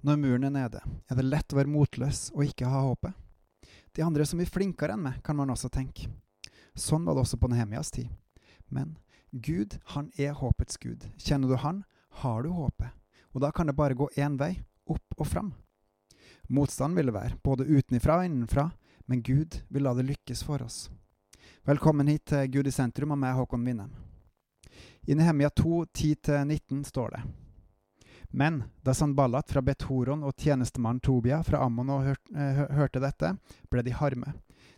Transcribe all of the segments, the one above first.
Når muren er nede, er det lett å være motløs og ikke ha håpet. De andre som er flinkere enn meg, kan man også tenke. Sånn var det også på Nehemias tid. Men Gud, han er håpets Gud. Kjenner du han, har du håpet. Og da kan det bare gå én vei, opp og fram. Motstand vil det være, både utenfra og innenfra, men Gud vil la det lykkes for oss. Velkommen hit til Gud i sentrum og meg, Håkon Winnem. I Nehemia 2, 10-19 står det. Men da Sanballat fra Bethoron og tjenestemannen Tobia fra Ammon hørte dette, ble de harme.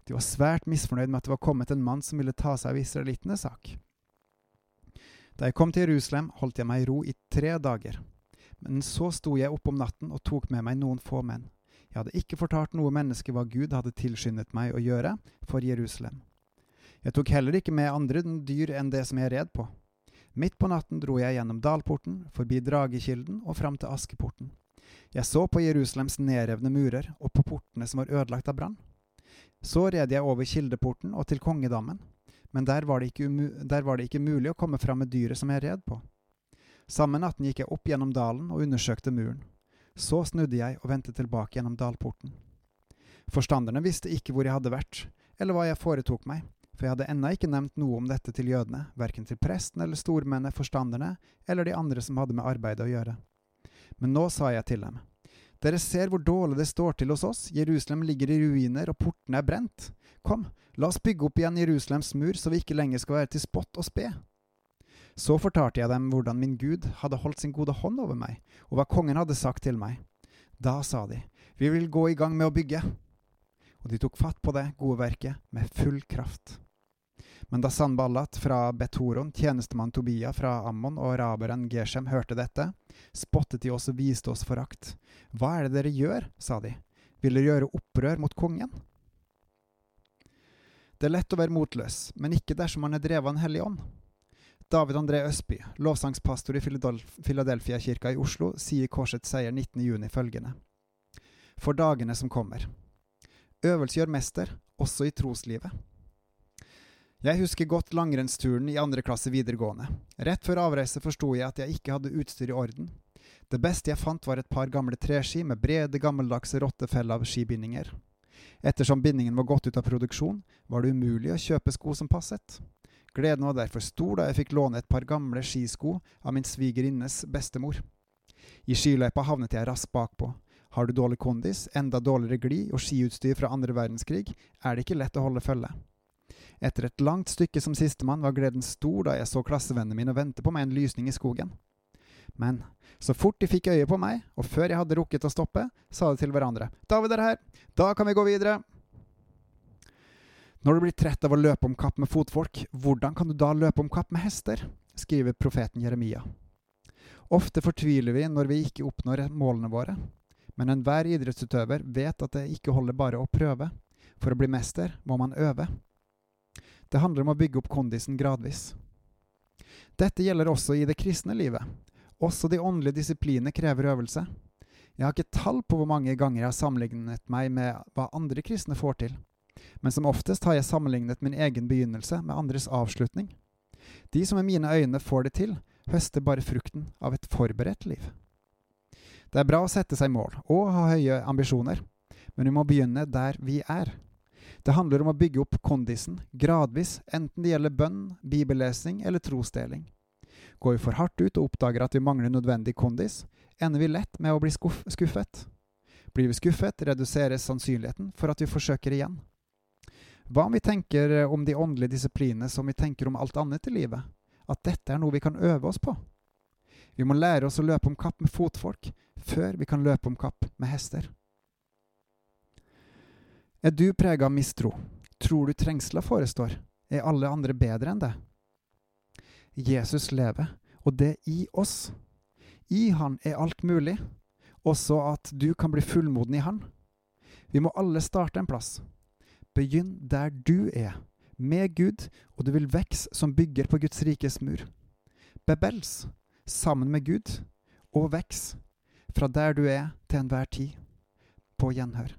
De var svært misfornøyd med at det var kommet en mann som ville ta seg av israelittenes sak. Da jeg kom til Jerusalem, holdt jeg meg i ro i tre dager. Men så sto jeg opp om natten og tok med meg noen få menn. Jeg hadde ikke fortalt noe menneske hva Gud hadde tilskyndet meg å gjøre for Jerusalem. Jeg tok heller ikke med andre dyr enn det som jeg red på. Midt på natten dro jeg gjennom dalporten, forbi Dragekilden og fram til Askeporten. Jeg så på Jerusalems nedrevne murer og på portene som var ødelagt av brann. Så red jeg over Kildeporten og til Kongedammen, men der var, der var, det ikke mulig å komme fram med dyret som jeg red på. Samme natten gikk jeg opp gjennom dalen og undersøkte muren. Så snudde jeg og vendte tilbake gjennom dalporten. Forstanderne visste ikke hvor jeg hadde vært, eller hva jeg foretok meg, for jeg hadde ennå ikke nevnt noe om dette til jødene, verken til presten eller stormennene, forstanderne eller de andre som hadde med arbeidet å gjøre. Men nå sa jeg til dem, dere ser hvor dårlig det står til hos oss, Jerusalem ligger i ruiner og portene er brent. Kom, la oss bygge opp igjen Jerusalems mur, så vi ikke lenger skal være til spott og spe. Så fortalte jeg dem hvordan min Gud hadde holdt sin gode hånd over meg, og hva kongen hadde sagt til meg. Da sa de, vi vil gå i gang med å bygge. Og de tok fatt på det gode verket med full kraft. Men da Sanballat fra Betoron, tjenestemann Tobia fra Ammon og raberen Geshem hørte dette, spottet de oss og viste oss forakt. Hva er det dere gjør, sa de, vil dere gjøre opprør mot kongen? Det er lett å være motløs, men ikke dersom man er drevet av en hellig ånd. David André Østby, lovsangspastor i Philadelphia-kirka i Oslo, sier Korsets seier 19.6 følgende. For dagene som kommer. Øvelse gjør mester, også i troslivet. Jeg husker godt langrennsturen i andre klasse videregående. Rett før avreise forsto jeg at jeg ikke hadde utstyr i orden. Det beste jeg fant var et par gamle treski med brede, gammeldagse rottefella-skibindinger. Ettersom bindingen var gått ut av produksjon, var det umulig å kjøpe sko som passet. Gleden var derfor stor da jeg fikk låne et par gamle skisko av min svigerinnes bestemor. I skiløypa havnet jeg raskt bakpå. Har du dårlig kondis, enda dårligere glid og skiutstyr fra andre verdenskrig, er det ikke lett å holde følge. Etter et langt stykke som sistemann var gleden stor da jeg så klassevennene mine vente på meg en lysning i skogen. Men så fort de fikk øye på meg, og før jeg hadde rukket å stoppe, sa de til hverandre David er her, da kan vi gå videre. Når du blir trett av å løpe om kapp med fotfolk, hvordan kan du da løpe om kapp med hester? skriver profeten Jeremia. Ofte fortviler vi når vi ikke oppnår målene våre, men enhver idrettsutøver vet at det ikke holder bare å prøve. For å bli mester må man øve. Det handler om å bygge opp kondisen gradvis. Dette gjelder også i det kristne livet. Også de åndelige disiplinene krever øvelse. Jeg har ikke tall på hvor mange ganger jeg har sammenlignet meg med hva andre kristne får til, men som oftest har jeg sammenlignet min egen begynnelse med andres avslutning. De som i mine øyne får det til, høster bare frukten av et forberedt liv. Det er bra å sette seg mål og ha høye ambisjoner, men vi må begynne der vi er. Det handler om å bygge opp kondisen, gradvis, enten det gjelder bønn, bibellesing eller trosdeling. Går vi for hardt ut og oppdager at vi mangler nødvendig kondis, ender vi lett med å bli skuffet. Blir vi skuffet, reduseres sannsynligheten for at vi forsøker igjen. Hva om vi tenker om de åndelige disiplinene som vi tenker om alt annet i livet? At dette er noe vi kan øve oss på? Vi må lære oss å løpe om kapp med fotfolk før vi kan løpe om kapp med hester. Er du prega av mistro? Tror du trengsler forestår? Er alle andre bedre enn det? Jesus lever, og det i oss. I Han er alt mulig, også at du kan bli fullmoden i Han. Vi må alle starte en plass. Begynn der du er, med Gud, og du vil vokse som bygger på Guds rikes mur. Bebels, sammen med Gud, og veks, fra der du er til enhver tid. På gjenhør.